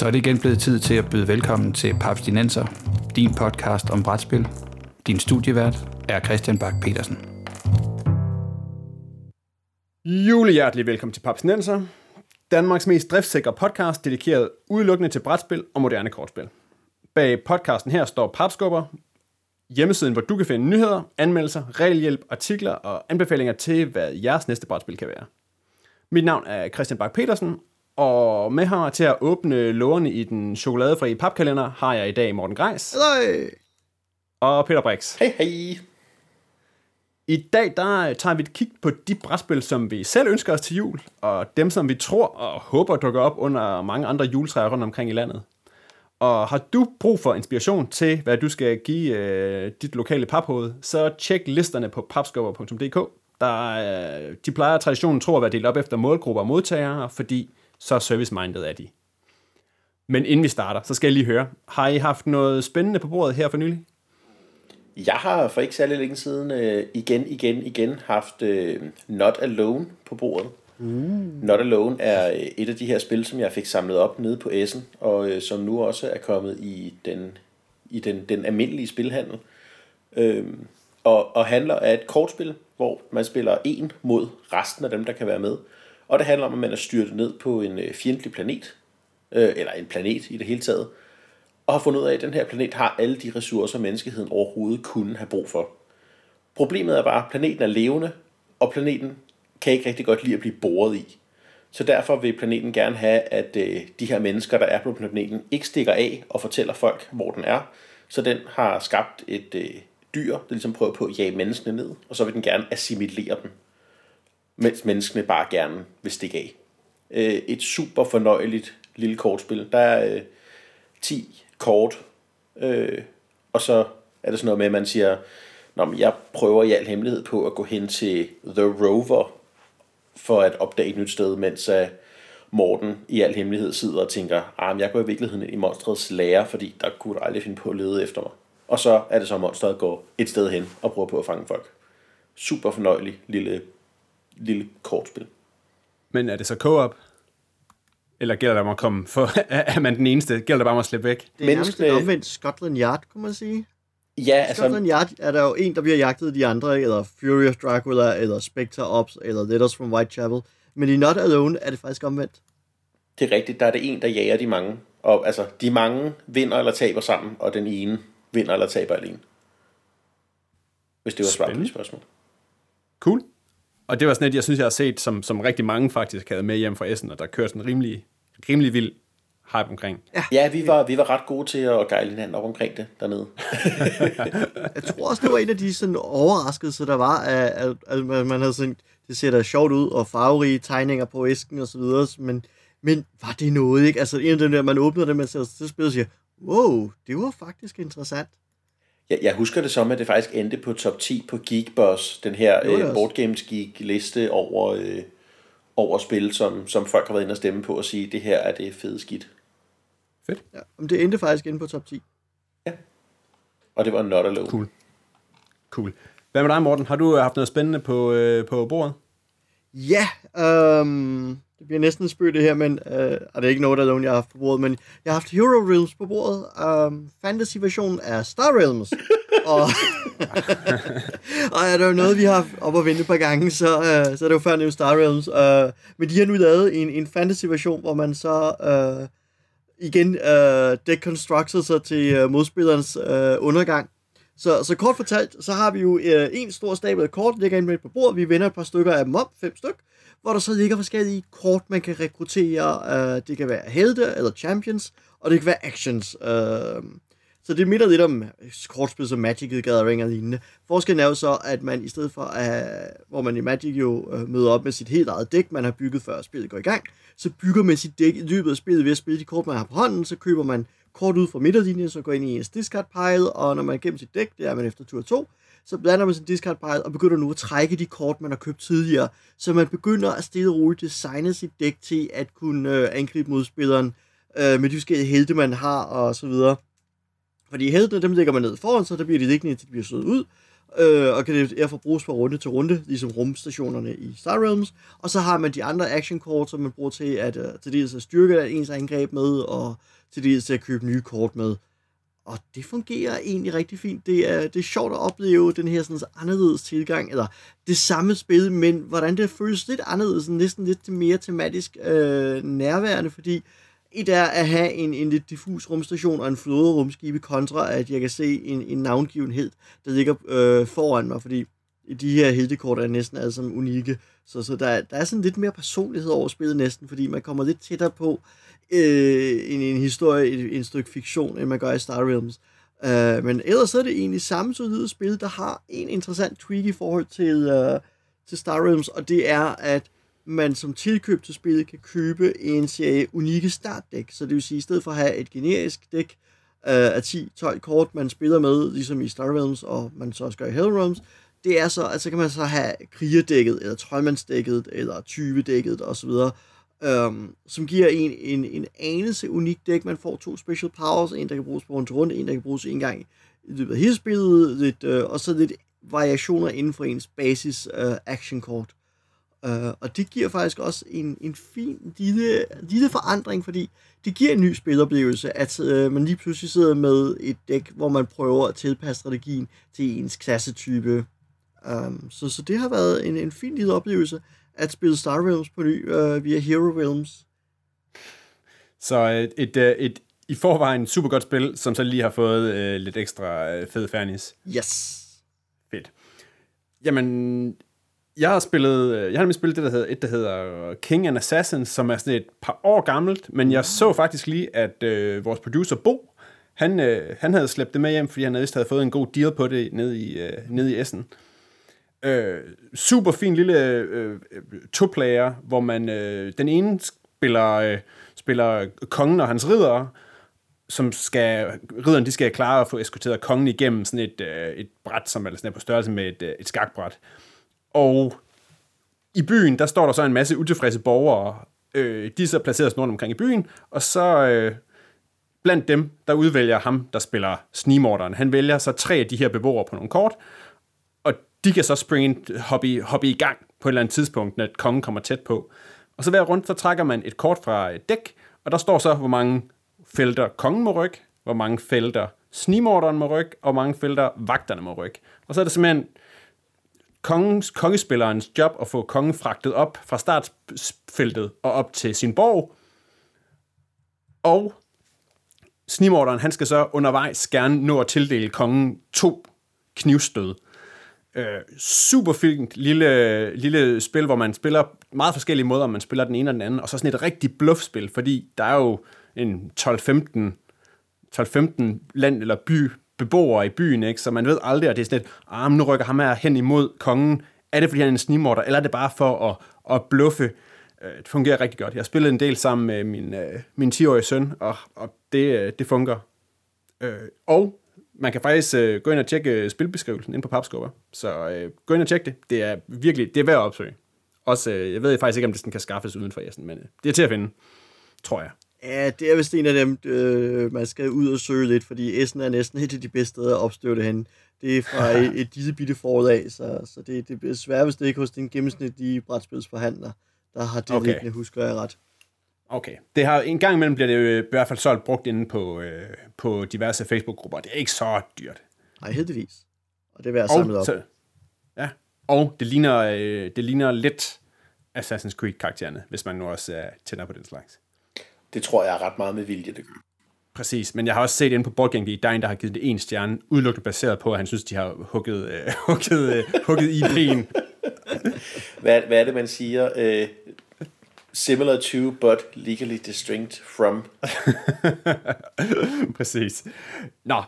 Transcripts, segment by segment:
Så er det igen blevet tid til at byde velkommen til Papstinenser, din podcast om brætspil. Din studievært er Christian Bak petersen Julehjertelig velkommen til Papstinenser, Danmarks mest driftsikre podcast, dedikeret udelukkende til brætspil og moderne kortspil. Bag podcasten her står Papskubber, hjemmesiden, hvor du kan finde nyheder, anmeldelser, regelhjælp, artikler og anbefalinger til, hvad jeres næste brætspil kan være. Mit navn er Christian Bak petersen og med her til at åbne lårene i den chokoladefri papkalender har jeg i dag Morten Greis. Hej. Og Peter Brix. Hej, hej. I dag der tager vi et kig på de brætspil, som vi selv ønsker os til jul, og dem, som vi tror og håber dukker op under mange andre juletræer rundt omkring i landet. Og har du brug for inspiration til, hvad du skal give øh, dit lokale paphoved, så tjek listerne på papskubber.dk. Der, øh, de plejer traditionen tro at være delt op efter målgrupper og modtagere, fordi så service-minded er de. Men inden vi starter, så skal jeg lige høre, har I haft noget spændende på bordet her for nylig? Jeg har for ikke særlig længe siden øh, igen, igen, igen haft øh, Not Alone på bordet. Mm. Not Alone er øh, et af de her spil, som jeg fik samlet op nede på Essen, og øh, som nu også er kommet i den, i den, den almindelige spilhandel. Øh, og, og handler af et kortspil, hvor man spiller en mod resten af dem, der kan være med. Og det handler om, at man er styrtet ned på en øh, fjendtlig planet, øh, eller en planet i det hele taget, og har fundet ud af, at den her planet har alle de ressourcer, menneskeheden overhovedet kunne have brug for. Problemet er bare, at planeten er levende, og planeten kan ikke rigtig godt lide at blive boret i. Så derfor vil planeten gerne have, at øh, de her mennesker, der er på planeten, ikke stikker af og fortæller folk, hvor den er. Så den har skabt et øh, dyr, der ligesom prøver på at jage menneskene ned, og så vil den gerne assimilere dem mens menneskene bare gerne vil stikke af. Øh, et super fornøjeligt lille kortspil. Der er øh, 10 kort, øh, og så er det sådan noget med, at man siger, Nå, men jeg prøver i al hemmelighed på at gå hen til The Rover, for at opdage et nyt sted, mens uh, Morten i al hemmelighed sidder og tænker, ah, jeg går i virkeligheden ind i monstrets lære, fordi der kunne du aldrig finde på at lede efter mig. Og så er det så, at monstret går et sted hen og prøver på at fange folk. Super fornøjelig lille lille kortspil. Men er det så co-op? Eller gælder det om at komme for, er man den eneste? Gælder det bare om at slippe væk? Det er nærmest et omvendt Scotland Yard, kunne man sige. Ja, altså... Scotland Yard er der jo en, der bliver jagtet af de andre, eller Furious Dracula, eller Spectre Ops, eller Letters from Whitechapel. Men i Not Alone er det faktisk omvendt. Det er rigtigt, der er det en, der jager de mange. Og altså, de mange vinder eller taber sammen, og den ene vinder eller taber alene. Hvis det var svar på spørgsmål. Cool. Og det var sådan et, jeg synes, jeg har set, som, som rigtig mange faktisk havde med hjem fra Essen, og der kørte sådan en rimelig, rimelig vild hype omkring. Ja, ja vi, var, vi var ret gode til at gejle hinanden op omkring det dernede. jeg tror også, det var en af de sådan overraskelser, der var, at, at, at man havde sådan, det ser da sjovt ud, og farverige tegninger på æsken og så videre, men, men var det noget, ikke? Altså, en af dem der, man åbner det, man ser til spillet og siger, wow, det var faktisk interessant. Jeg, jeg husker det som, at det faktisk endte på top 10 på Geekboss, den her øh, Board Games Geek liste over, øh, over spil, som, som folk har været inde og stemme på og sige, det her er det fede skidt. Fedt. Ja, men det endte faktisk inde på top 10. Ja. Og det var not alone. Cool. Cool. Hvad med dig, Morten? Har du haft noget spændende på, øh, på bordet? Ja, øhm, det bliver næsten spøgt det her, men øh, og det er ikke noget, der jeg har haft på bordet, men jeg har haft Hero Realms på bordet. Um, Fantasy-versionen er Star Realms. og, og er der jo noget, vi har op at vente et par gange, så, uh, så er det jo før nævnt Star Realms. Uh, men de har nu lavet en, en fantasy-version, hvor man så uh, igen uh, deconstructer sig til uh, modspillerens uh, undergang. Så, så kort fortalt, så har vi jo øh, en stor stabel af kort, ligger inde på bordet. Vi vender et par stykker af dem op, fem stykker hvor der så ligger forskellige kort, man kan rekruttere. Øh, det kan være helte eller champions, og det kan være actions. Øh. så det minder lidt om kortspil som Magic the Gathering og lignende. Forskellen er jo så, at man i stedet for, at, hvor man i Magic jo øh, møder op med sit helt eget dæk, man har bygget før spillet går i gang, så bygger man sit dæk i løbet af spillet ved at spille de kort, man har på hånden, så køber man kort ud fra midterlinjen, så går ind i ens discard pile, og når man er gennem sit dæk, det er man efter tur 2, så blander man sin discard pile og begynder nu at trække de kort, man har købt tidligere. Så man begynder at stille og roligt designe sit dæk til at kunne øh, angribe modspilleren øh, med de forskellige helte, man har og så videre. Fordi helte, dem lægger man ned foran, så der bliver de liggende, til de bliver slået ud. øh, og kan derfor bruges fra runde til runde, ligesom rumstationerne i Star Realms. Og så har man de andre action kort, som man bruger til at, øh, til dels at styrke ens angreb med, og til dels til at købe nye kort med. Og det fungerer egentlig rigtig fint. Det er, det er sjovt at opleve den her sådan, anderledes tilgang, eller det samme spil, men hvordan det føles lidt anderledes, næsten lidt mere tematisk øh, nærværende, fordi et er at have en, en lidt diffus rumstation og en flåde rumskibe, kontra at jeg kan se en, en navngivenhed, der ligger øh, foran mig, fordi de her heltekort er næsten alle sammen unikke. Så, så der, der er sådan lidt mere personlighed over spillet næsten, fordi man kommer lidt tættere på øh, en, en historie, et, en stykke fiktion, end man gør i Star Realms. Øh, men ellers er det egentlig samme solide spil, der har en interessant tweak i forhold til, øh, til Star Realms, og det er, at man som tilkøb til spillet kan købe en serie unikke startdæk. Så det vil sige, at i stedet for at have et generisk dæk øh, af 10-12 kort, man spiller med, ligesom i Star Realms, og man så også gør i Hell Realms, det er så, altså kan man så have krigerdækket, eller troldmandsdækket, eller tyvedækket osv., um, som giver en, en, en anelse unik dæk. Man får to special powers, en der kan bruges på rundt rundt, en der kan bruges en gang i løbet af hele spillet, lidt, uh, og så lidt variationer inden for ens basis uh, action kort. Uh, og det giver faktisk også en, en fin lille, lille forandring, fordi det giver en ny spiloplevelse, at uh, man lige pludselig sidder med et dæk, hvor man prøver at tilpasse strategien til ens klassetype. Um, så, så det har været en, en fin lille oplevelse at spille Star Realms på ny uh, via Hero Realms. Så et, et, øh, et i forvejen super godt spil, som så lige har fået uh, lidt ekstra uh, fed fairness. Yes. Fedt. Jamen, jeg har spillet, jeg har spillet det, der hedder, et, der hedder King and Assassin, som er sådan et par år gammelt, men jeg så faktisk lige, at uh, vores producer Bo, han, uh, han havde slæbt det med hjem, fordi han havde, havde fået en god deal på det nede i, uh, nede i Essen. Øh, super fin lille øh, øh to-player, hvor man øh, den ene spiller, øh, spiller kongen og hans ridder, som skal, ridderen de skal klare at få eskorteret kongen igennem sådan et, øh, et bræt, som er sådan på størrelse med et, øh, et skakbræt. Og i byen, der står der så en masse utilfredse borgere. Øh, de er så placeret rundt omkring i byen, og så øh, blandt dem, der udvælger ham, der spiller snimorderen. Han vælger så tre af de her beboere på nogle kort, de kan så springe, hoppe, hoppe i gang på et eller andet tidspunkt, når kongen kommer tæt på. Og så hver rundt, så trækker man et kort fra et dæk, og der står så, hvor mange felter kongen må rykke, hvor mange felter snimorderen må rykke, og hvor mange felter vagterne må rykke. Og så er det simpelthen kongens, kongespillerens job at få kongen fragtet op fra startfeltet og op til sin borg. Og snimorderen, han skal så undervejs gerne nå at tildele kongen to knivstød. Øh, super fint lille, lille spil, hvor man spiller meget forskellige måder, om man spiller den ene og den anden, og så sådan et rigtig bluffspil, fordi der er jo en 12-15 12-15 land eller by beboere i byen, ikke? så man ved aldrig, at det er sådan lidt, ah, nu rykker ham her hen imod kongen. Er det, fordi han er en snimorder, eller er det bare for at, at bluffe? Øh, det fungerer rigtig godt. Jeg har spillet en del sammen med min, øh, min 10-årige søn, og, og det, øh, det fungerer. Øh, og man kan faktisk øh, gå ind og tjekke øh, spilbeskrivelsen ind på Papskubber. Så øh, gå ind og tjekke det. Det er virkelig, det er værd at opsøge. Også, øh, jeg ved faktisk ikke, om det sådan kan skaffes uden for Essen, men øh, det er til at finde, tror jeg. Ja, det er vist en af dem, øh, man skal ud og søge lidt, fordi Essen er næsten et af de bedste steder at opstøve det hen. Det er fra et, et lille bitte forud af, så, så det, det er svært, hvis det ikke hos den gennemsnitlige brætspilsforhandler, der har det okay. liggende, husker jeg ret. Okay. Det har, en gang imellem bliver det øh, i hvert fald solgt brugt inde på, øh, på diverse Facebook-grupper. Det er ikke så dyrt. Nej, heldigvis. Og det vil jeg samle op. Så, ja, og det ligner, øh, det ligner lidt Assassin's Creed-karaktererne, hvis man nu også er tænder på den slags. Det tror jeg er ret meget med vilje, det gør. Præcis, men jeg har også set inde på Boardgame der er en, der har givet det en stjerne, udelukkende baseret på, at han synes, de har hugget, øh, hugget, øh, hugget IP'en. hvad, hvad er det, man siger? Øh, Similar to, but legally distinct from. Præcis. Nå.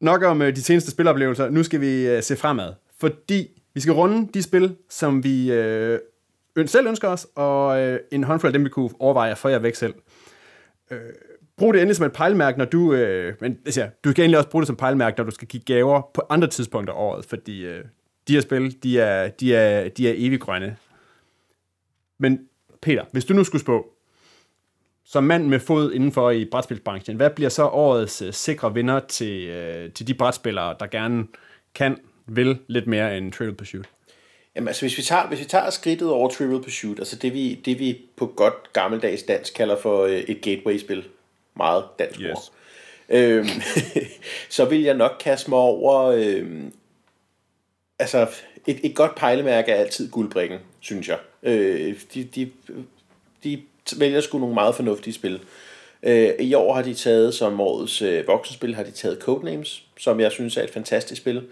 Nok om øh, de seneste spiloplevelser. Nu skal vi øh, se fremad. Fordi vi skal runde de spil, som vi uh, selv ønsker os, og uh, en håndfuld af dem, vi kunne overveje at få jer væk selv. Brug det endelig som et pejlemærke, når du... Men altså, du kan egentlig også bruge det som pejlemærke, når du skal give gaver på andre tidspunkter af året, fordi de her spil, de er, de er, de er evig grønne. Men Peter, hvis du nu skulle spå, som mand med fod indenfor i brætspilsbranchen, hvad bliver så årets uh, sikre vinder til, uh, til de brætspillere, der gerne kan, vil lidt mere end Trivial Pursuit. Jamen altså, hvis vi tager, hvis vi tager skridtet over Trivial Pursuit, altså det vi, det vi på godt gammeldags dansk kalder for øh, et gateway-spil, meget dansk Yes. ord, øhm, så vil jeg nok kaste mig over, øhm, altså et, et godt pejlemærke er altid guldbrikken, synes jeg. Øh, de, de, de vælger sgu nogle meget fornuftige spil. Øh, I år har de taget, som årets øh, voksenspil, har de taget Codenames, som jeg synes er et fantastisk spil.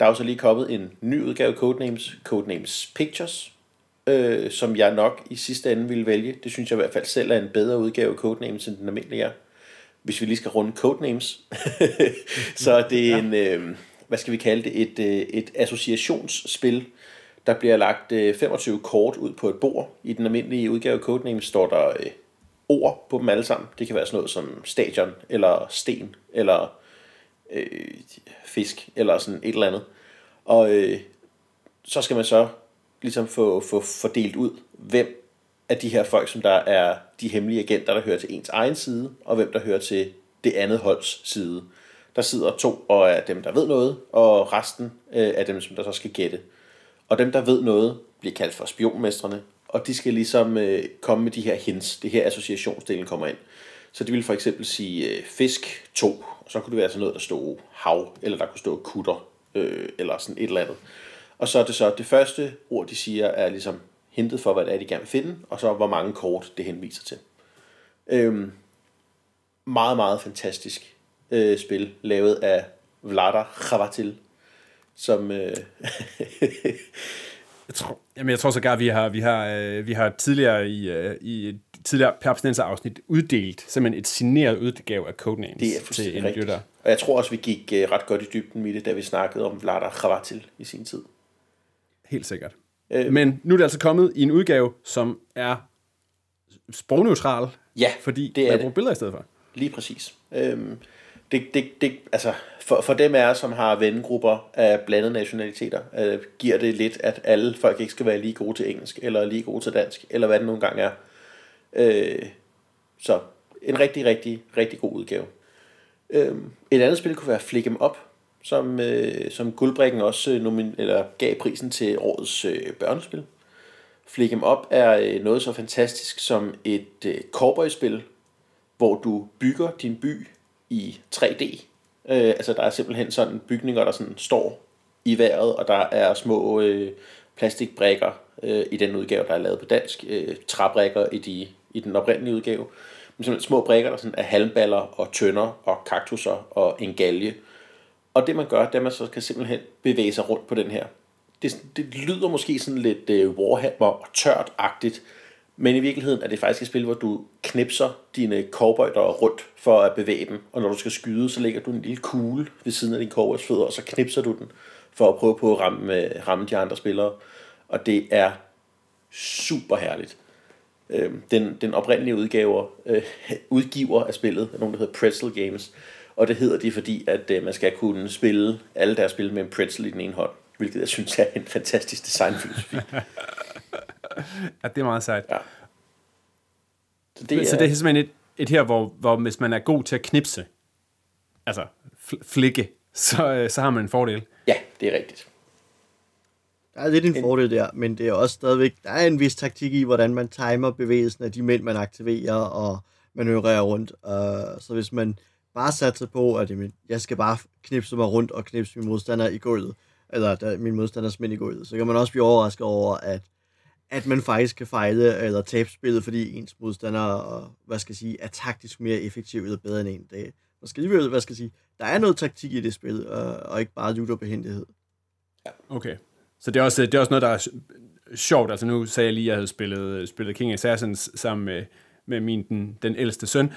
Der er jo så lige kommet en ny udgave af Codenames, Codenames Pictures, øh, som jeg nok i sidste ende ville vælge. Det synes jeg i hvert fald selv er en bedre udgave af Codenames, end den almindelige er. Hvis vi lige skal runde Codenames, så er det en, øh, hvad skal vi kalde det, et, øh, et associationsspil, der bliver lagt øh, 25 kort ud på et bord. I den almindelige udgave af Codenames står der øh, ord på dem alle sammen. Det kan være sådan noget som stadion, eller sten, eller øh, fisk, eller sådan et eller andet. Og øh, så skal man så ligesom få, få fordelt ud, hvem af de her folk, som der er de hemmelige agenter, der hører til ens egen side, og hvem der hører til det andet holds side. Der sidder to og er dem, der ved noget, og resten øh, er dem, som der så skal gætte. Og dem, der ved noget, bliver kaldt for spionmestrene, og de skal ligesom øh, komme med de her hints. Det her associationsdelen kommer ind. Så de vil for eksempel sige øh, fisk 2, og så kunne det være sådan noget, der stod hav, eller der kunne stå kutter, øh, eller sådan et eller andet. Og så er det så, det første ord, de siger, er ligesom hintet for, hvad det er, de gerne vil finde, og så hvor mange kort det henviser til. Øhm, meget, meget fantastisk øh, spil, lavet af Vlada Khavatil, som... Øh, Jeg tror, jamen jeg tror sågar, vi har, vi har, øh, vi har tidligere i, øh, i et tidligere per afsnit uddelt simpelthen et signeret udgave af Codenames det er til en rigtigt. lytter. Og jeg tror også, vi gik øh, ret godt i dybden med det, da vi snakkede om Vlada Chavatil i sin tid. Helt sikkert. Øh. Men nu er det altså kommet i en udgave, som er sprogneutral, Ja, fordi det er man det. bruger billeder i stedet for. Lige præcis. Øhm, det, det, det, altså, for, for dem af som har vennegrupper af blandede nationaliteter, øh, giver det lidt, at alle folk ikke skal være lige gode til engelsk, eller lige gode til dansk, eller hvad det nogle gange er. Øh, så en rigtig, rigtig, rigtig god udgave. Øh, et andet spil kunne være Flick 'em Up, som, øh, som Guldbrikken også øh, nomin- eller gav prisen til årets øh, børnespil. Flick 'em Up er øh, noget så fantastisk som et øh, cowboyspil, hvor du bygger din by i 3D. Øh, altså der er simpelthen sådan bygninger, der sådan står i vejret, og der er små øh, plastikbrikker øh, i den udgave, der er lavet på dansk, øh, træbrikker i, de, i den oprindelige udgave. Men simpelthen små brikker, der sådan er halmballer og tønder og kaktusser og en galge. Og det man gør, det er, at man så kan simpelthen bevæge sig rundt på den her. Det, det lyder måske sådan lidt øh, Warhammer og tørt-agtigt, men i virkeligheden er det faktisk et spil, hvor du knipser dine cowboyder rundt for at bevæge dem. Og når du skal skyde, så lægger du en lille kugle ved siden af din cowboys fødder, og så knipser du den for at prøve på at ramme, øh, ramme de andre spillere. Og det er super herligt. Øhm, den, den oprindelige udgaver, øh, udgiver af spillet er nogen, der hedder Pretzel Games. Og det hedder de, fordi at øh, man skal kunne spille alle deres spil med en pretzel i den ene hånd. Hvilket jeg synes er en fantastisk designfilosofi. Ja, det er meget sejt. Ja. Så Det er, så det er simpelthen et, et her, hvor, hvor hvis man er god til at knipse, altså fl- flikke, så, øh, så har man en fordel. Ja, det er rigtigt. Der er lidt en fordel der, men det er også stadigvæk, der er en vis taktik i, hvordan man timer bevægelsen af de mænd, man aktiverer og manøvrerer rundt. Uh, så hvis man bare satser på, at jamen, jeg skal bare knipse mig rundt og knipse min modstander i gulvet, eller der, min modstanders mænd i gulvet, så kan man også blive overrasket over, at, at man faktisk kan fejle øh, eller tabe spillet, fordi ens modstander og, hvad skal jeg sige, er taktisk mere effektiv eller bedre end en. Det, man skal alligevel, hvad skal jeg sige, der er noget taktik i det spil, og, og ikke bare lutter behændighed. Okay. Så det er også, det er også noget, der er sjovt. Altså nu sagde jeg lige, at jeg havde spillet, spillet King Assassins sammen med, med min, den, den ældste søn.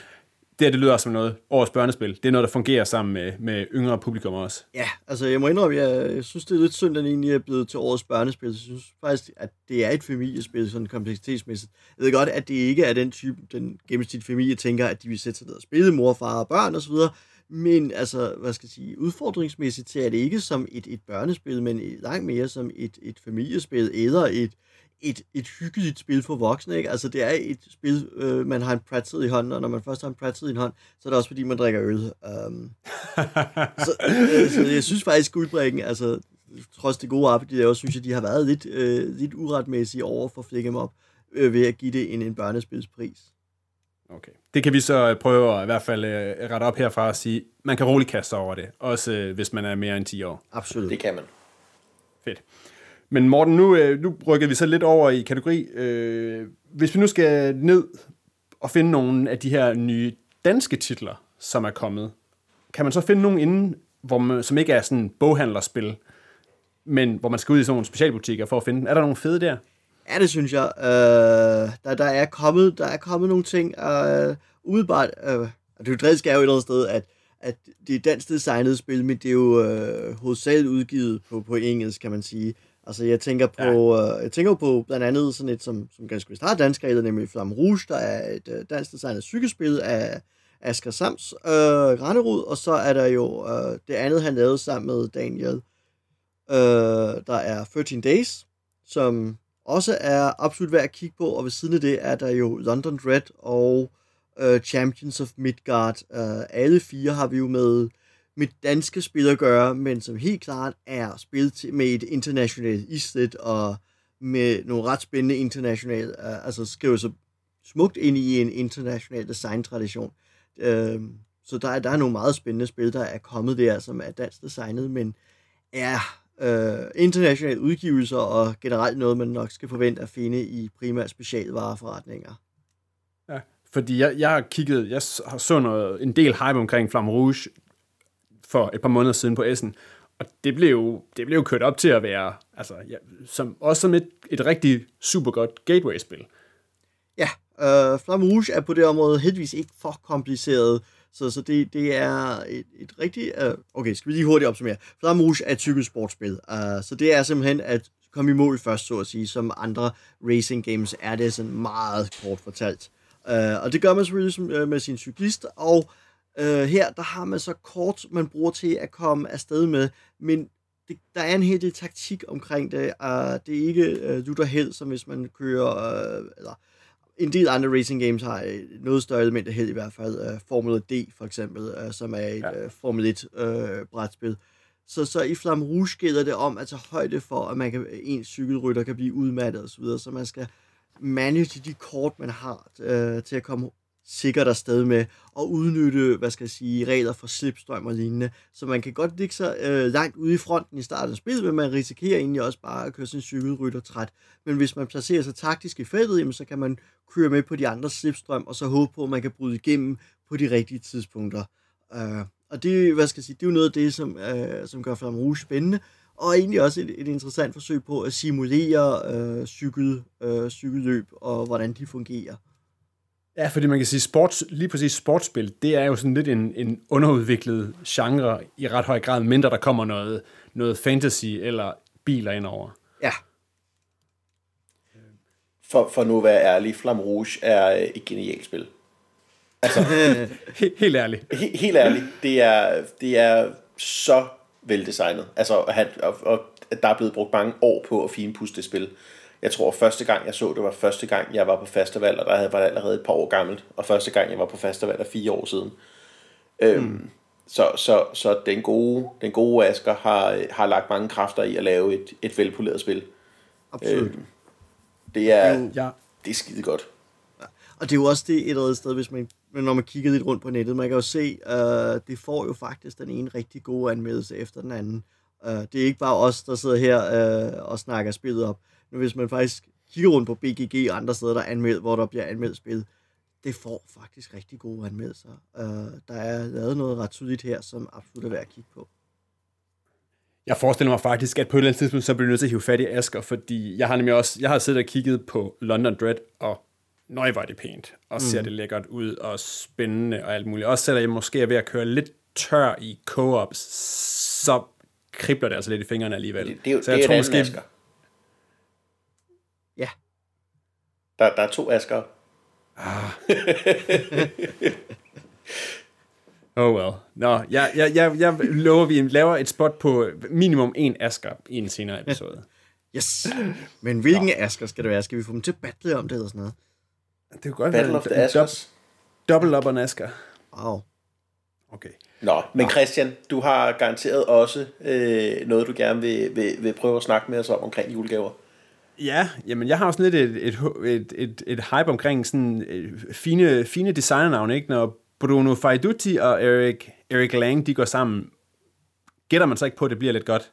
Det her, det lyder som noget årets børnespil. Det er noget, der fungerer sammen med, med yngre publikum også. Ja, altså jeg må indrømme, jeg, jeg synes, det er lidt synd, at den egentlig er blevet til årets børnespil. Jeg synes faktisk, at det er et familiespil, sådan kompleksitetsmæssigt. Jeg ved godt, at det ikke er den type, den gennemsnitlige familie tænker, at de vil sætte sig ned og spille mor, far og børn osv., men altså, hvad skal jeg sige, udfordringsmæssigt ser jeg det ikke som et, et børnespil, men langt mere som et, et familiespil, eller et, et, et hyggeligt spil for voksne. Ikke? Altså, det er et spil, øh, man har en pretzel i hånden, og når man først har en pretzel i en hånd, så er det også fordi, man drikker øl. Um, så, øh, så jeg synes faktisk, guldbrækken, altså, trods det gode arbejde, de laver, synes jeg, de har været lidt, øh, lidt uretmæssige over for Flick Em Up, øh, ved at give det en, en børnespilspris. Okay. Det kan vi så prøve at i hvert fald øh, rette op herfra og sige, man kan roligt kaste sig over det, også øh, hvis man er mere end 10 år. Absolut. Det kan man. Fedt. Men Morten, nu, øh, nu rykker vi så lidt over i kategori. Øh, hvis vi nu skal ned og finde nogle af de her nye danske titler, som er kommet, kan man så finde nogle inden, hvor man, som ikke er sådan boghandlerspil, men hvor man skal ud i sådan nogle specialbutikker for at finde dem? Er der nogle fede der? Ja, det synes jeg. Øh, der, der, er kommet, der er kommet nogle ting. Øh, umiddelbart, øh, og det er jo er jo et eller andet sted, at, at det er dansk designet spil, men det er jo øh, hovedsageligt udgivet på, på engelsk, kan man sige. Altså, jeg tænker på, ja. øh, jeg tænker på blandt andet sådan et, som, som ganske vist har dansk regler, nemlig Flamme Rouge, der er et øh, dansk designet cykelspil af Asger Sams øh, Granerud, og så er der jo øh, det andet, han lavede sammen med Daniel, øh, der er 13 Days, som også er absolut værd at kigge på, og ved siden af det er der jo London Dread og øh, Champions of Midgard. Uh, alle fire har vi jo med, med danske spil at gøre, men som helt klart er spillet til, med et internationalt islet og med nogle ret spændende internationale, øh, altså skriver så smukt ind i en international design-tradition. Øh, så der, er, der er nogle meget spændende spil, der er kommet der, som er dansk designet, men er øh, internationale udgivelser og generelt noget, man nok skal forvente at finde i primært specialvareforretninger. Ja, fordi jeg, jeg har kigget, jeg har så noget, en del hype omkring Flamme Rouge for et par måneder siden på Essen, og det blev, det blev kørt op til at være, altså, ja, som, også som et, et rigtig super godt gateway-spil. Ja, øh, Flamme Rouge er på det område heldigvis ikke for kompliceret, så, så det, det er et, et rigtigt... Uh, okay, skal vi lige hurtigt opsummere. Flamme Rouge er et sportsspil. uh, så det er simpelthen at komme i mål først, så at sige. Som andre racing games er det sådan meget kort fortalt. Uh, og det gør man selvfølgelig uh, med sin cyklist, og uh, her der har man så kort, man bruger til at komme afsted med, men det, der er en hel del taktik omkring det. Uh, det er ikke uh, lutter held, som hvis man kører... Uh, eller, en del andre racing games har et noget større element af held i hvert fald. Uh, Formula D for eksempel, uh, som er et ja. uh, Formel 1 uh, brætspil. Så, så i Flamme Rouge gælder det om at tage højde for, at man kan, en cykelrytter kan blive udmattet osv., så, så man skal manage de kort, man har uh, til at komme sikkert afsted med at udnytte, hvad skal jeg sige, regler for slipstrøm og lignende. Så man kan godt ligge sig øh, langt ude i fronten i starten af spillet, men man risikerer egentlig også bare at køre sin cykelrytter træt. Men hvis man placerer sig taktisk i feltet, jamen, så kan man køre med på de andre slipstrøm, og så håbe på, at man kan bryde igennem på de rigtige tidspunkter. Øh, og det, hvad skal jeg sige, det er jo noget af det, som, øh, som gør Flamme Rouge spændende, og egentlig også et, et interessant forsøg på at simulere øh, cykel, øh, cykelløb og hvordan de fungerer. Ja, fordi man kan sige, sports, lige præcis sportsspil, det er jo sådan lidt en, en underudviklet genre i ret høj grad, mindre der kommer noget, noget fantasy eller biler indover. Ja. For, for nu at være ærlig, Flam Rouge er et genialt spil. Altså, helt, helt ærligt. He, helt ærligt, det er, det er så veldesignet. Altså, og, og, og der er blevet brugt mange år på at finpudse det spil jeg tror første gang jeg så det var første gang jeg var på festival, og der var det allerede et par år gammelt, og første gang jeg var på festival er fire år siden. Øhm, mm. så, så, så den gode, den gode Asger har, har lagt mange kræfter i at lave et, et velpoleret spil. Absolut. Øhm, det er, ja. det er skide godt. Ja. Og det er jo også det et eller andet sted, hvis man, når man kigger lidt rundt på nettet, man kan jo se, uh, det får jo faktisk den ene rigtig gode anmeldelse efter den anden. Uh, det er ikke bare os, der sidder her uh, og snakker spillet op. Men hvis man faktisk kigger rundt på BGG og andre steder, der er anmeldt, hvor der bliver anmeldt spil, det får faktisk rigtig gode anmeldelser. Uh, der er lavet noget ret tydeligt her, som absolut er værd at kigge på. Jeg forestiller mig faktisk, at på et eller andet tidspunkt, så bliver nødt til at hive fat i Asker, fordi jeg har nemlig også, jeg har siddet og kigget på London Dread, og nøj, var det pænt, og mm. ser det lækkert ud, og spændende og alt muligt. Også selvom jeg måske er ved at køre lidt tør i co-op, så kribler det altså lidt i fingrene alligevel. Det, det, så jeg det tror måske, Asger. Ja. Der, der er to asker. Ah. Oh well. Nå, jeg, jeg, jeg, jeg lover, at vi laver et spot på minimum en Asker i en senere episode. Yes. Men hvilken ja. Asker skal det være? Skal vi få dem til at battle om det eller sådan noget? Det kunne godt Battle være of the Askers. Double up on Asker. Wow. Okay. Nå, men Christian, du har garanteret også øh, noget, du gerne vil, vil, vil prøve at snakke med os om omkring julegaver. Ja, jamen jeg har også lidt et, et, et, et, et hype omkring sådan øh, fine, fine designernavne, ikke? Når Bruno Faiduti og Eric, Eric Lang, de går sammen, gætter man så ikke på, at det bliver lidt godt.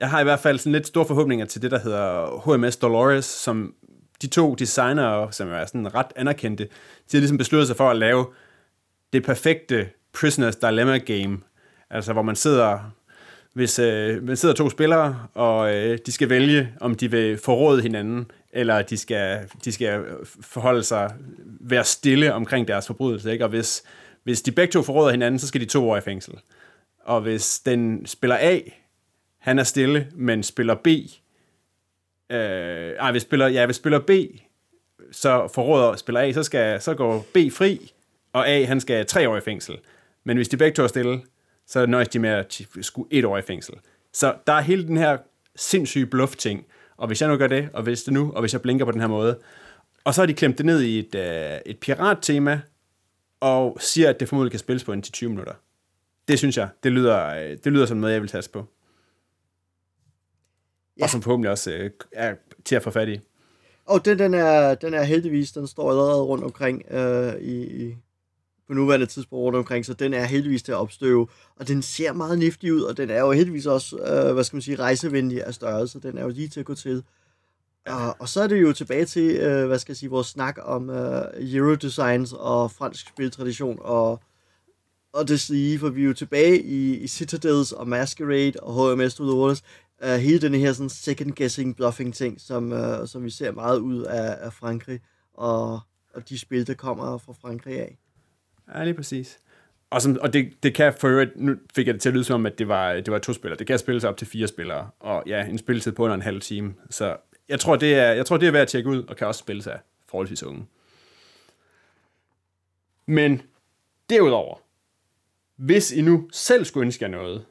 Jeg har i hvert fald sådan lidt store forhåbninger til det, der hedder HMS Dolores, som de to designere, som er sådan ret anerkendte, de har ligesom besluttet sig for at lave det perfekte Prisoners Dilemma game. Altså, hvor man sidder, hvis øh, man sidder to spillere, og øh, de skal vælge, om de vil forråde hinanden, eller de skal, de skal forholde sig, være stille omkring deres forbrydelse. Ikke? Og hvis, hvis de begge to forråder hinanden, så skal de to år i fængsel. Og hvis den spiller A, han er stille, men spiller B, øh, ej, hvis spiller, ja, hvis spiller B, så forråder spiller A, så, skal, så går B fri, og A, han skal tre år i fængsel. Men hvis de begge to er stille, så nøjes de med at skulle et år i fængsel. Så der er hele den her sindssyge bluff-ting. Og hvis jeg nu gør det, og hvis det nu, og hvis jeg blinker på den her måde, og så har de klemt det ned i et, øh, et pirat-tema, og siger, at det formodentlig kan spilles på indtil 20 minutter. Det synes jeg, det lyder, øh, det lyder som noget, jeg vil tage på. Ja. Og som forhåbentlig også øh, er til at få fat i. Og den, den, er, den er heldigvis, den står allerede rundt omkring øh, i, i, på nuværende tidspunkt rundt omkring, så den er heldigvis til at opstøve, og den ser meget niftig ud, og den er jo heldigvis også, øh, hvad skal man sige, rejsevenlig af størrelse, den er jo lige til at gå til. Og, og så er det jo tilbage til, øh, hvad skal jeg sige, vores snak om øh, Eurodesigns og fransk spiltradition, og, og det sige, for vi er jo tilbage i, i Citadels og Masquerade og HMS Through the Waters, uh, hele den her sådan second guessing bluffing ting, som, uh, som vi ser meget ud af, af Frankrig, og, og de spil, der kommer fra Frankrig af. Ja, lige præcis. Og, som, og det, det kan for øvrigt, nu fik jeg det til at lyde som, at det var, det var to spillere. Det kan spilles op til fire spillere, og ja, en spilletid på under en halv time. Så jeg tror, det er, jeg tror, det er værd at tjekke ud, og kan også spilles af forholdsvis unge. Men derudover, hvis I nu selv skulle ønske jer noget,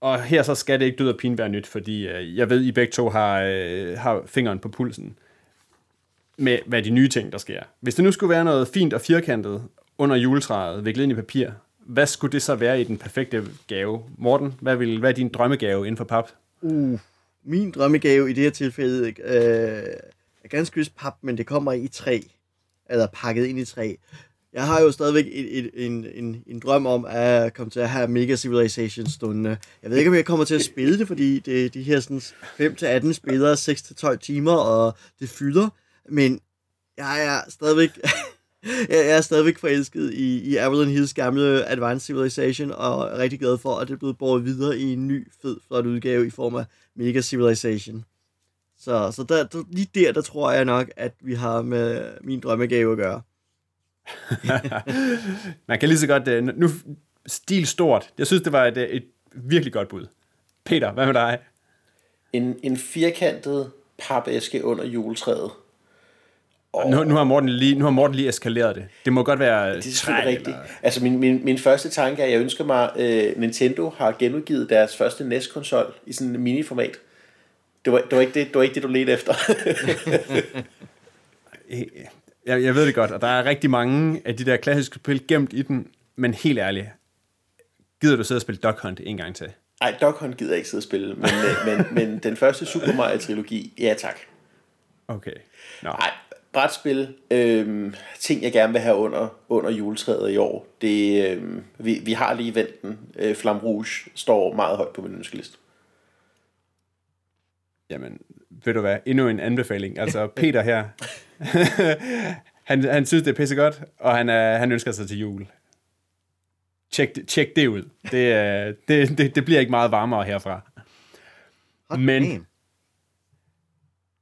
og her så skal det ikke død og pine være nyt, fordi øh, jeg ved, I begge to har, øh, har fingeren på pulsen med, hvad de nye ting, der sker. Hvis det nu skulle være noget fint og firkantet under juletræet, viklet ind i papir, hvad skulle det så være i den perfekte gave? Morten, hvad, vil, hvad er din drømmegave inden for pap? Uh, min drømmegave i det her tilfælde øh, er ganske vist pap, men det kommer i træ. Eller pakket ind i træ. Jeg har jo stadigvæk et, et, en, en, en drøm om at komme til at have Mega Civilization stående. Jeg ved ikke, om jeg kommer til at spille det, fordi det er de her sådan 5-18 spillere, 6-12 timer, og det fylder. Men jeg er stadigvæk... jeg er stadigvæk forelsket i, i Avalon Hills gamle Advanced Civilization, og er rigtig glad for, at det er blevet båret videre i en ny, fed, flot udgave i form af Mega Civilization. Så, så der, der, lige der, der tror jeg nok, at vi har med min drømmegave at gøre. Man kan lige så godt... øh, Nu, stil stort. Jeg synes, det var et, øh, et virkelig godt bud. Peter, hvad med dig? En, en firkantet papæske under juletræet. Og nu, nu, har Morten lige, nu har Morten lige eskaleret det. Det må godt være Det er selvfølgelig rigtigt. Altså min, min, min første tanke er, at jeg ønsker mig, uh, Nintendo har genudgivet deres første NES-konsol i sådan en mini-format. Det var, det, var ikke det, det var ikke det, du ledte efter. Jeg, jeg ved det godt, og der er rigtig mange af de der klassiske spil gemt i den, men helt ærligt, gider du sidde og spille Duck Hunt en gang til? Ej, Dog Hunt gider jeg ikke sidde og spille, men, øh, men, men den første Super Mario-trilogi, ja tak. Okay. Nå. Nej, brætspil, øhm, ting jeg gerne vil have under, under juletræet i år, det, øhm, vi, vi har lige vendt den. Øh, Flam Rouge står meget højt på min ønskeliste. Jamen, ved du hvad, endnu en anbefaling. Altså, Peter her, han, han synes, det er pissegodt, og han, er, han ønsker sig til jul. Tjek, det- tjek det ud. Det, er- det, det, det bliver ikke meget varmere herfra. Hot Men- damn.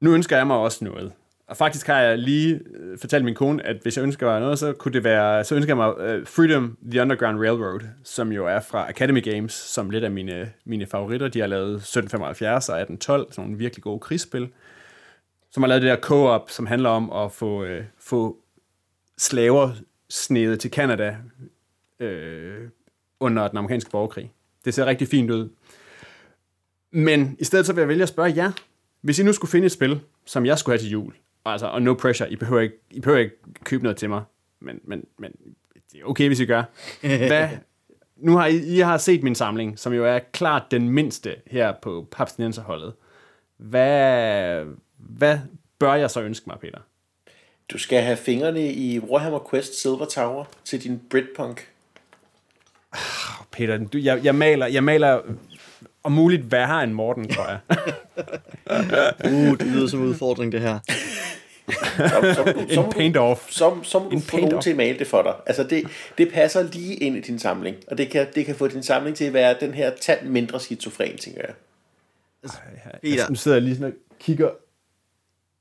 Nu ønsker jeg mig også noget. Og faktisk har jeg lige øh, fortalt min kone, at hvis jeg ønsker mig noget, så kunne det være, så ønsker jeg mig øh, Freedom The Underground Railroad, som jo er fra Academy Games, som lidt af mine, mine favoritter. De har lavet 1775 og 1812, sådan nogle virkelig gode krigsspil. Som har lavet det der co-op, som handler om at få, øh, få slaver snedet til Canada øh, under den amerikanske borgerkrig. Det ser rigtig fint ud. Men i stedet så vil jeg vælge at spørge jer, hvis I nu skulle finde et spil, som jeg skulle have til jul, altså, og no pressure, I behøver ikke, I behøver ikke købe noget til mig, men, men, men det er okay, hvis I gør. Hvad, nu har I, I har set min samling, som jo er klart den mindste her på Papstinenserholdet. Hvad, hvad bør jeg så ønske mig, Peter? Du skal have fingrene i Warhammer Quest Silver Tower til din Britpunk. Peter, du, jeg, jeg, maler, jeg maler om muligt værre end Morten, tror jeg. Uh, det lyder som en udfordring, det her. Så, så, må du- så, en paint-off. så, så må du En få nogen til at male det for dig. Altså det, det passer lige ind i din samling, og det kan, det kan få din samling til at være den her tand mindre skizofren, tænker jeg. Peter, Nu sidder jeg lige sådan og kigger.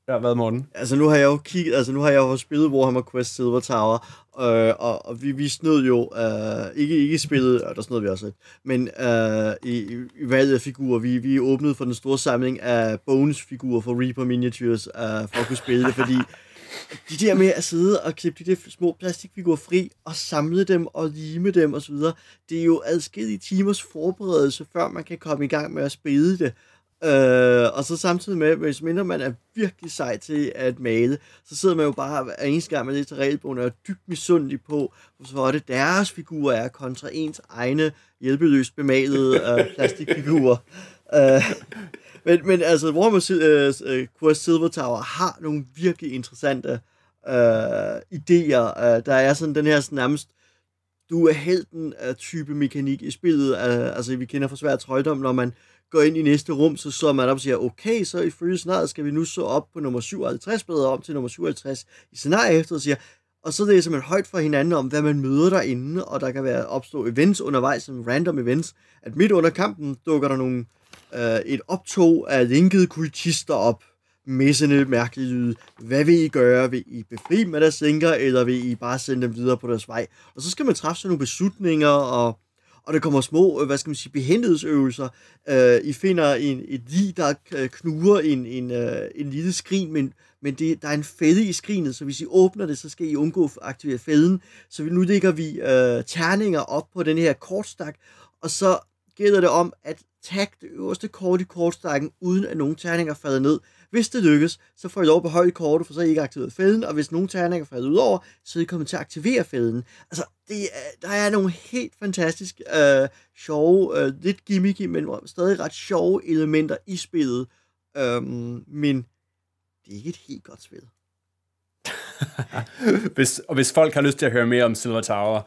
Ja, hvad, morgen? altså nu har jeg jo kigget, altså nu har jeg jo spillet Warhammer Quest Silver Tower, øh, og, og vi, vi snød jo, øh, ikke, ikke spillet, og der snød vi også lidt, men øh, i, i, i valget af figurer, vi, vi åbnede for den store samling af bonusfigurer for Reaper Miniatures, øh, for at kunne spille det, fordi de der med at sidde og klippe de der små plastikfigurer fri, og samle dem og lime dem osv., det er jo adskillige timers forberedelse, før man kan komme i gang med at spille det. Øh, og så samtidig med, hvis mindre man er virkelig sej til at male, så sidder man jo bare af eneste gang, man læser regelbogen, og er dybt misundelig på, hvor det deres figurer er kontra ens egne hjælpeløst bemalede øh, plastikfigurer. Øh, men, men altså, Warhammer øh, Quest øh, Silver Tower har nogle virkelig interessante øh, idéer. Øh, der er sådan den her sådan nærmest du er helten af type mekanik i spillet. Øh, altså, vi kender fra svært trøjdom, når man går ind i næste rum, så så man op og siger, okay, så i følge scenariet skal vi nu så op på nummer 57, bedre om til nummer 57 i scenariet efter, og siger, og så læser man højt for hinanden om, hvad man møder derinde, og der kan være opstå events undervejs, som random events, at midt under kampen dukker der nogle, øh, et optog af linkede kultister op, messende mærkelige lyde. Hvad vil I gøre? Vil I befri med deres linker, eller vil I bare sende dem videre på deres vej? Og så skal man træffe sådan nogle beslutninger, og, og der kommer små, øh, hvad skal man sige, behendighedsøvelser. Øh, I finder en, et lig, der øh, knuger en, en, øh, en lille skrin, men, men det, der er en fælde i skrinet, så hvis I åbner det, så skal I undgå at aktivere fælden. Så nu lægger vi øh, terninger op på den her kortstak, og så gælder det om at tagge det øverste kort i kortstakken, uden at nogen terninger falder ned. Hvis det lykkes, så får I lov at beholde kortet, for så I ikke aktiveret fælden, og hvis nogen terninger falder ud over, så er I kommet til at aktivere fælden. Altså, det er, der er nogle helt fantastisk øh, sjove, øh, lidt gimmicky, men stadig ret sjove elementer i spillet. Øhm, men det er ikke et helt godt spil. hvis, og hvis folk har lyst til at høre mere om Silver Tower,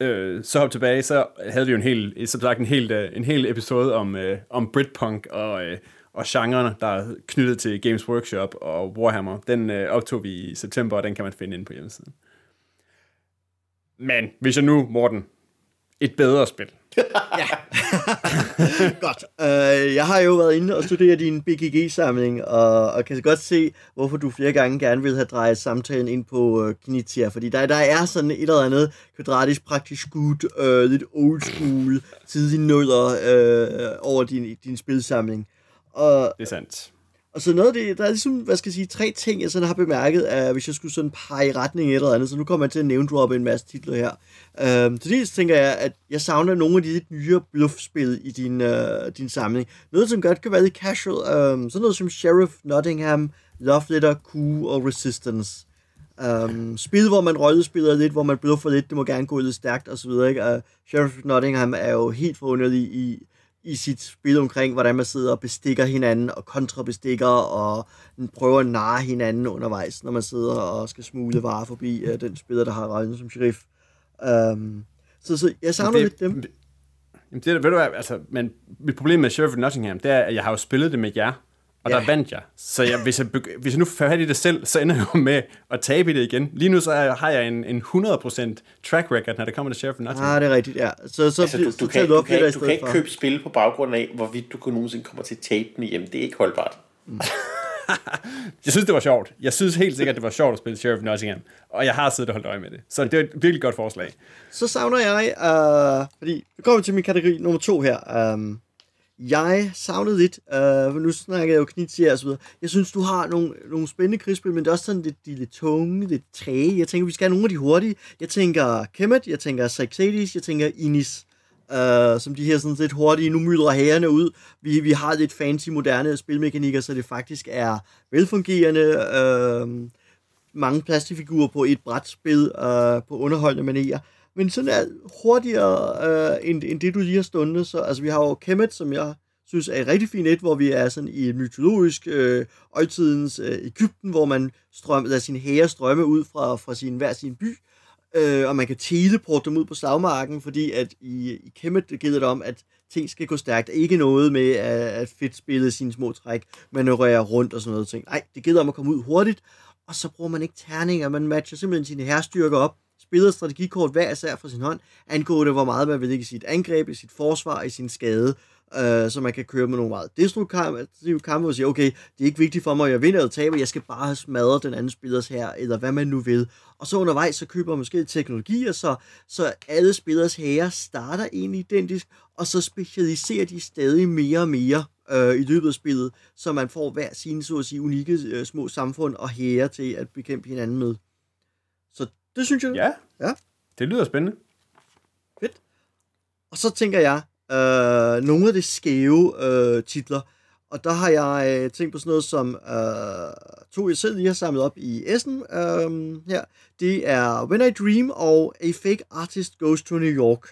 øh, så hop tilbage, så havde vi jo en hel, som sagt, en hel, øh, en hel episode om, øh, om Britpunk og, øh, og genrerne, der er knyttet til Games Workshop og Warhammer. Den øh, optog vi i september, og den kan man finde inde på hjemmesiden. Men hvis jeg nu, Morten, et bedre spil. ja. Godt. Øh, jeg har jo været inde og studere din BGG-samling, og, og kan så godt se, hvorfor du flere gange gerne vil have drejet samtalen ind på øh, Knizia, fordi der, der er sådan et eller andet kvadratisk praktisk gut, øh, lidt old school, tidlig nødder øh, over din, din spilsamling. Og, Det er sandt. og så noget af det, der er ligesom, hvad skal jeg sige, tre ting, jeg sådan har bemærket, at hvis jeg skulle sådan pege i retning af et eller andet, så nu kommer jeg til at name droppe en masse titler her. Øhm, til dels tænker jeg, at jeg savner nogle af de lidt nyere bluffspil i din, øh, din samling. Noget, som godt kan være lidt casual, øhm, sådan noget som Sheriff Nottingham, Love Letter, Q og Resistance. Um, spil, hvor man rollespiller lidt, hvor man bluffer lidt, det må gerne gå lidt stærkt osv. Ikke? Sheriff Nottingham er jo helt forunderlig i, i sit spil omkring, hvordan man sidder og bestikker hinanden og kontrabestikker og prøver at narre hinanden undervejs, når man sidder og skal smule varer forbi uh, den spiller, der har rollen som sheriff. Um, så, så jeg savner lidt dem. Jamen, det, ved du hvad, altså, men mit problem med Sheriff of Nottingham, det er, at jeg har jo spillet det med jer, og Ja. der vandt jeg. Så jeg, hvis, jeg, hvis jeg nu får fat i det selv, så ender jeg jo med at tabe det igen. Lige nu så er- har jeg en, en 100% track record, når det kommer til Sheriff of Nottingham. Ah, det er rigtigt, ja. Så, så, Altså, du, så du, tager kan, du du, op lidt kan, du kan ikke for. købe spil på baggrund af, hvorvidt du kunne nogensinde kommer til at tabe den hjem. Det er ikke holdbart. Jeg synes, det var sjovt. Jeg synes helt sikkert, det var sjovt at spille Sheriff of Nottingham. Og jeg har siddet og holdt øje med det. Så det er et virkelig godt forslag. så savner jeg, uh, fordi vi kommer til min kategori nummer to her. Um, jeg savnede lidt, øh, nu snakker jeg jo knitier og så videre. Jeg synes, du har nogle, nogle spændende krigsspil, men det er også sådan lidt, de er lidt tunge, lidt træge. Jeg tænker, vi skal have nogle af de hurtige. Jeg tænker Kemet, jeg tænker Saxadis, jeg tænker Inis. Uh, som de her sådan lidt hurtige, nu myldrer hærene ud. Vi, vi har lidt fancy, moderne spilmekanikker, så det faktisk er velfungerende. Uh, mange plastikfigurer på et brætspil uh, på underholdende manerer. Men sådan er hurtigere øh, end, end det, du lige har stundet. Så, altså, vi har jo Kemet, som jeg synes er et rigtig fint et, hvor vi er sådan i et mytologisk øh, oldtidens øh, Ægypten, hvor man strømmer, lader sin hære strømme ud fra, fra sin, hver sin by, øh, og man kan teleporte dem ud på slagmarken, fordi at i, i Kemet gælder det om, at ting skal gå stærkt. Ikke noget med at, at fedt spille sine små træk, manøvrere rundt og sådan noget ting. Nej, det gælder om at komme ud hurtigt, og så bruger man ikke terninger, man matcher simpelthen sine herrestyrker op, spiller strategikort hver især fra sin hånd, angående hvor meget man vil lægge i sit angreb, i sit forsvar, i sin skade, øh, så man kan køre med nogle meget destruktive kampe og sige, okay, det er ikke vigtigt for mig, at jeg vinder eller taber, jeg skal bare smadre den anden spillers her, eller hvad man nu vil. Og så undervejs, så køber man måske teknologier, så, så alle spillers herrer starter egentlig identisk, og så specialiserer de stadig mere og mere øh, i løbet af spillet, så man får hver sine, så at sige, unikke øh, små samfund og hære til at bekæmpe hinanden med. Det synes jeg. Ja, Ja. det lyder spændende. Fedt. Og så tænker jeg, øh, nogle af de skæve øh, titler, og der har jeg øh, tænkt på sådan noget som øh, to, jeg selv lige har samlet op i Essen øh, her. Det er When I Dream og A Fake Artist Goes to New York.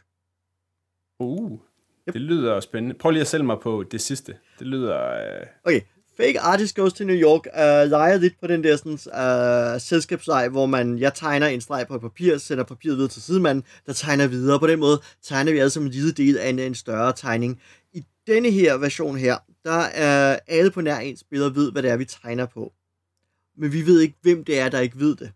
Uh, det lyder spændende. Prøv lige at sælge mig på det sidste. Det lyder... Øh... Okay, Fake Artist Goes to New York øh, leger lidt på den der sådan, øh, selskabsleg, hvor man, jeg tegner en streg på et papir, sender papiret videre til sidemanden, der tegner videre. På den måde tegner vi altså en lille del af en, en større tegning. I denne her version her, der er alle på nær en spiller ved, hvad det er, vi tegner på. Men vi ved ikke, hvem det er, der ikke ved det.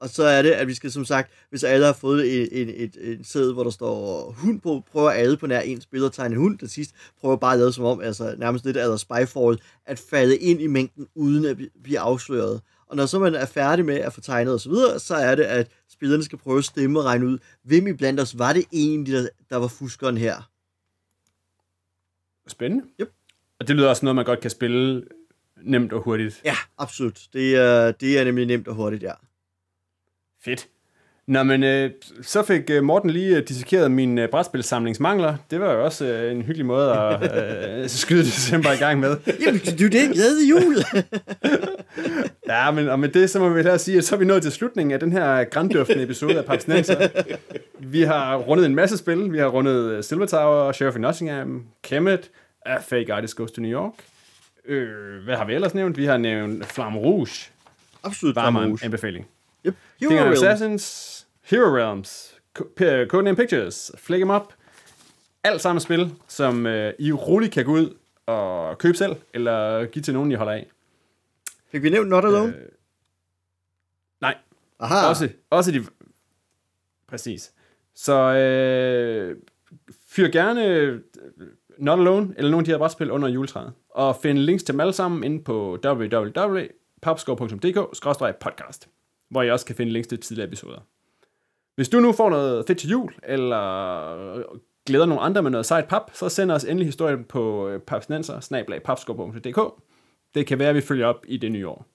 Og så er det, at vi skal som sagt, hvis alle har fået et, et, et, et sæde, hvor der står hund på, prøver alle på nær en spiller at tegne en hund. Til sidst prøver bare at lade som om, altså nærmest lidt af Spyfall, at falde ind i mængden, uden at blive afsløret. Og når så man er færdig med at få tegnet osv., så, videre, så er det, at spillerne skal prøve at stemme og regne ud, hvem i blandt os var det egentlig, der, der var fuskeren her. Spændende. Yep. Og det lyder også noget, man godt kan spille nemt og hurtigt. Ja, absolut. Det er, det er nemlig nemt og hurtigt, ja. Fedt. Nå, men øh, så fik øh, Morten lige øh, dissekeret min øh, brætspilsamlingsmangler. Det var jo også øh, en hyggelig måde at øh, skyde december i gang med. Jamen, du er det glade jul. Ja, men og med det, så må vi hellere sige, at så er vi nået til slutningen af den her granddøftende episode af Papsnenser. Vi har rundet en masse spil. Vi har rundet øh, Silver Tower, Sheriff of Nottingham, Kemet, A Fake Artist Goes to New York. Øh, hvad har vi ellers nævnt? Vi har nævnt Flamme Rouge. absolut. Varm Rouge. anbefaling. Yep. Hero Realms. Assassins, Hero Realms, Codename Pictures, Flick 'em Up. Alt sammen spil, som øh, I roligt kan gå ud og købe selv, eller give til nogen, I holder af. Fik vi nævnt Not Alone? Øh, nej, Aha. også, også de... Præcis. Så øh, fyr gerne øh, Not Alone, eller nogle af de her brætspil under juletræet. Og find links til dem alle sammen inde på www.papskov.dk-podcast, hvor I også kan finde links til tidligere episoder. Hvis du nu får noget fedt til jul, eller glæder nogle andre med noget sejt pap, så send os endelig historien på øh, papsnenser, Det kan være, at vi følger op i det nye år.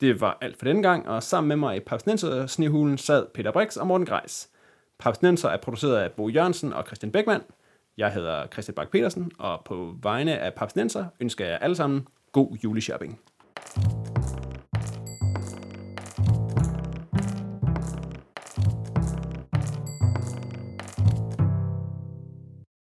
Det var alt for denne gang, og sammen med mig i Papsnenser Snehulen sad Peter Brix og Morten Greis. Papsnenser er produceret af Bo Jørgensen og Christian Beckmann. Jeg hedder Christian Bak petersen og på vegne af Papsnenser ønsker jeg alle sammen god juleshopping.